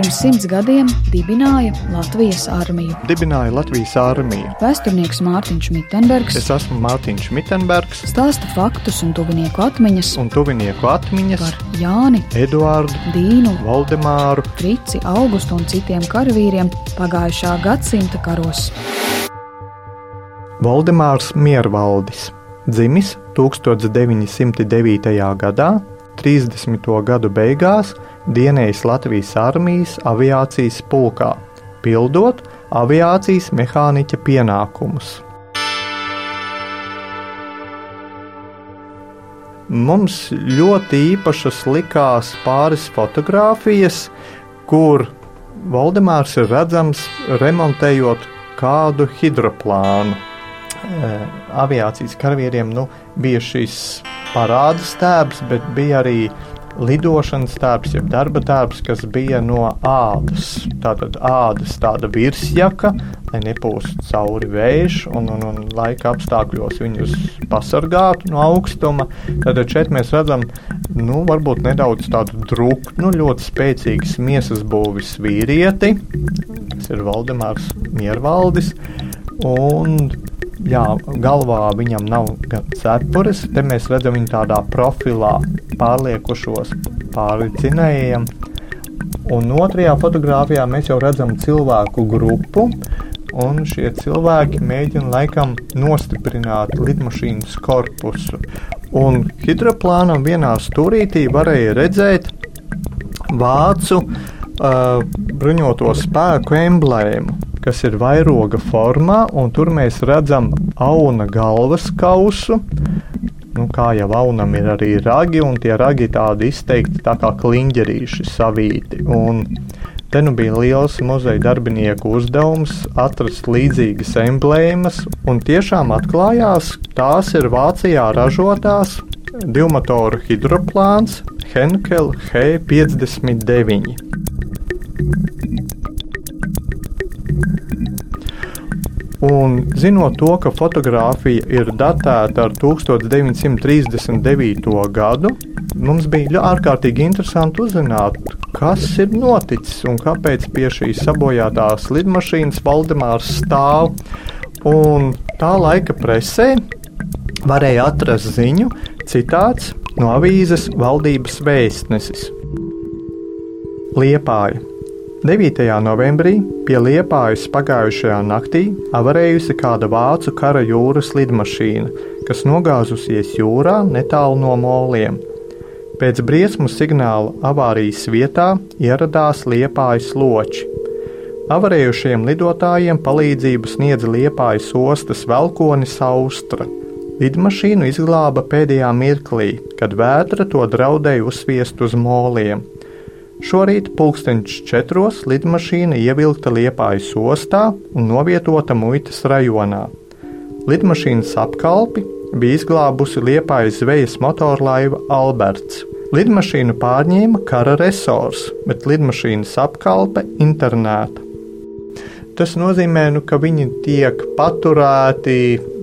Pirms simts gadiem dibināja Latvijas armiju. Dibināja Latvijas armiju. Vēsturnieks Mārtiņš Mitenbergs. Es esmu Mārtiņš Mitenbergs. Stāsta faktus un tuvinieku atmiņas. Un tuvinieku atmiņas par Jāni, Eduārdu, Dīnu, Valdemāru, Frici, Augustu un citiem karavīriem pagājušā gadsimta karos. Valdemārs Miervaldis dzimis 1909. gadā, 30. gadu beigās dienējis Latvijas armijas aviācijas pulkā, pildot aviācijas mehāniķa pienākumus. Mums ļoti īpašas likās pāris fotogrāfijas, kur Valdemārs ir redzams remontējot kādu hidroplānu. Aviācijas karavīriem nu, bija šis parāda stēps, bet bija arī lidošanas tērps, jeb darba tērps, kas bija no ādas. Tātad ādas tāda virsjaka, lai nepūstu cauri vējš un, un, un laika apstākļos viņus pasargātu no augstuma. Tad šeit mēs redzam, nu, varbūt nedaudz tādu druknu, ļoti spēcīgas miesas būvis vīrieti, kas ir Valdemārs Miervaldis. Un jā, galvā viņam nav cepures, te mēs redzam viņu tādā profilā pārliekušos pāri dzinējiem. Un otrajā fotografijā mēs jau redzam cilvēku grupu, un šie cilvēki mēģina laikam nostiprināt lidmašīnas korpusu. Un hidroplānam vienā stūrītī varēja redzēt vācu uh, bruņoto spēku emblēmu kas ir vairoga formā, un tur mēs redzam auna galvas kausu. Nu, kā jau aunam ir arī ragi, un tie ragi tādi izteikti tā kā kliņģerīši savīti. Un te nu bija liels muzeja darbinieku uzdevums atrast līdzīgas emblēmas, un tiešām atklājās, tās ir Vācijā ražotās divmotoru hidroplāns Henkel H59. Un zinot to, ka fotografija ir datēta ar 1939. gadu, mums bija ārkārtīgi interesanti uzzināt, kas ir noticis un kāpēc pie šīs sabojātās lidmašīnas Valdemārs stāv. Un tā laika presē varēja atrast ziņu, citāts no avīzes valdības vēstnesis. Liepāja 9. novembrī pie Liepājas pagājušajā naktī avarējusi kāda vācu kara jūras lidmašīna, kas nogāzusies jūrā netālu no moliem. Pēc briesmu signāla avārijas vietā ieradās Liepājas loči. Avarējušiem lidotājiem palīdzību sniedza Liepājas ostas velkonis Austra. Lidmašīnu izglāba pēdējā mirklī, kad vētra to draudēja uzspiest uz moliem. Šorīt pulksteņš četros lidmašīna ievilkta Liepājas ostā un novietota muitas rajonā. Lidmašīnas apkalpi bija izglābusi Liepājas zvejas motorlaiva Alberts. Lidmašīnu pārņēma kara resors, bet lidmašīnas apkalpe internēta. Tas nozīmē, nu, ka viņi tiek paturēti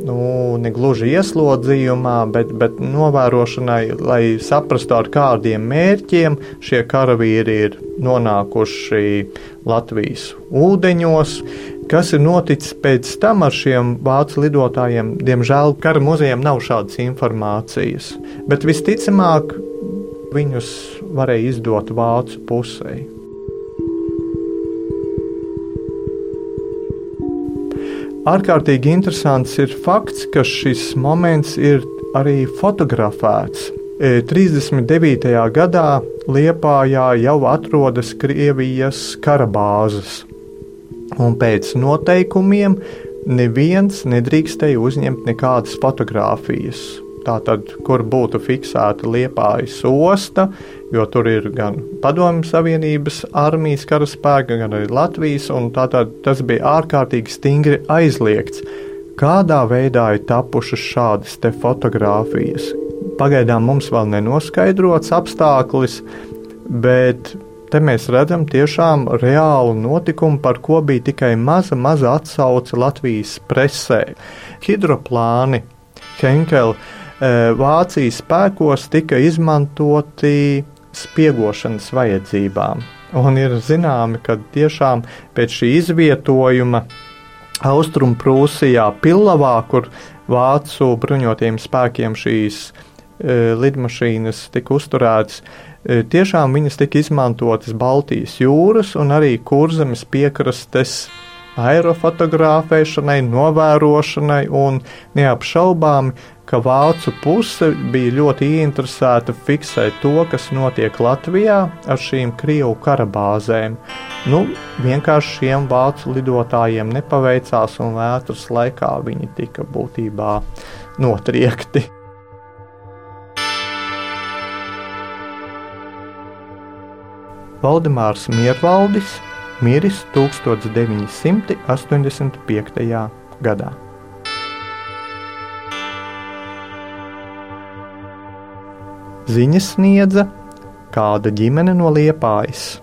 nu, ne gluži ieslodzījumā, bet, bet novērošanai, lai saprastu, ar kādiem mērķiem šie karavīri ir nonākuši Latvijas ūdeņos. Kas ir noticis pēc tam ar šiem vācu lidotājiem? Diemžēl kara muzejiem nav šādas informācijas, bet visticamāk viņus varēja izdot vācu pusē. Ārkārtīgi interesants ir fakts, ka šis moments ir arī fotografēts. 39. E, gadā Liepājā jau atrodas Krievijas karabāzes, un pēc noteikumiem neviens nedrīkstēja uzņemt nekādas fotogrāfijas. Tātad, kur būtu fiksēta Liepājas osta, jo tur ir gan Padomju Savienības armijas karaspēka, gan arī Latvijas, un tātad tas bija ārkārtīgi stingri aizliegts. Kādā veidā ir tapušas šādas te fotogrāfijas? Pagaidām mums vēl nenoskaidrots apstākļus, bet te mēs redzam tiešām reālu notikumu, par ko bija tikai maza, maza atsauce Latvijas presē. Hidroplāni, Henkeli Vācijas spēkos tika izmantoti spiegošanas vajadzībām. Un ir zināmi, ka tiešām pēc šī izvietojuma Austrumprūsijā, Pillavā, kur vācu bruņotajiem spēkiem šīs e, lidmašīnas tika uzturētas, e, tiešām viņas tika izmantotas Baltijas jūras un arī kurzemes piekrastes aerofotografēšanai, novērošanai un neapšaubāmi ka vācu puse bija ļoti ieinteresēta fiksēt to, kas notiek Latvijā ar šīm Krievu karabāzēm. Nu, vienkārši šiem vācu lidotājiem nepaveicās, un vētras laikā viņi tika būtībā notriekti. Valdemārs Miervaldis miris 1985. gadā. Ziņas sniedza kāda ģimene no Liepājas.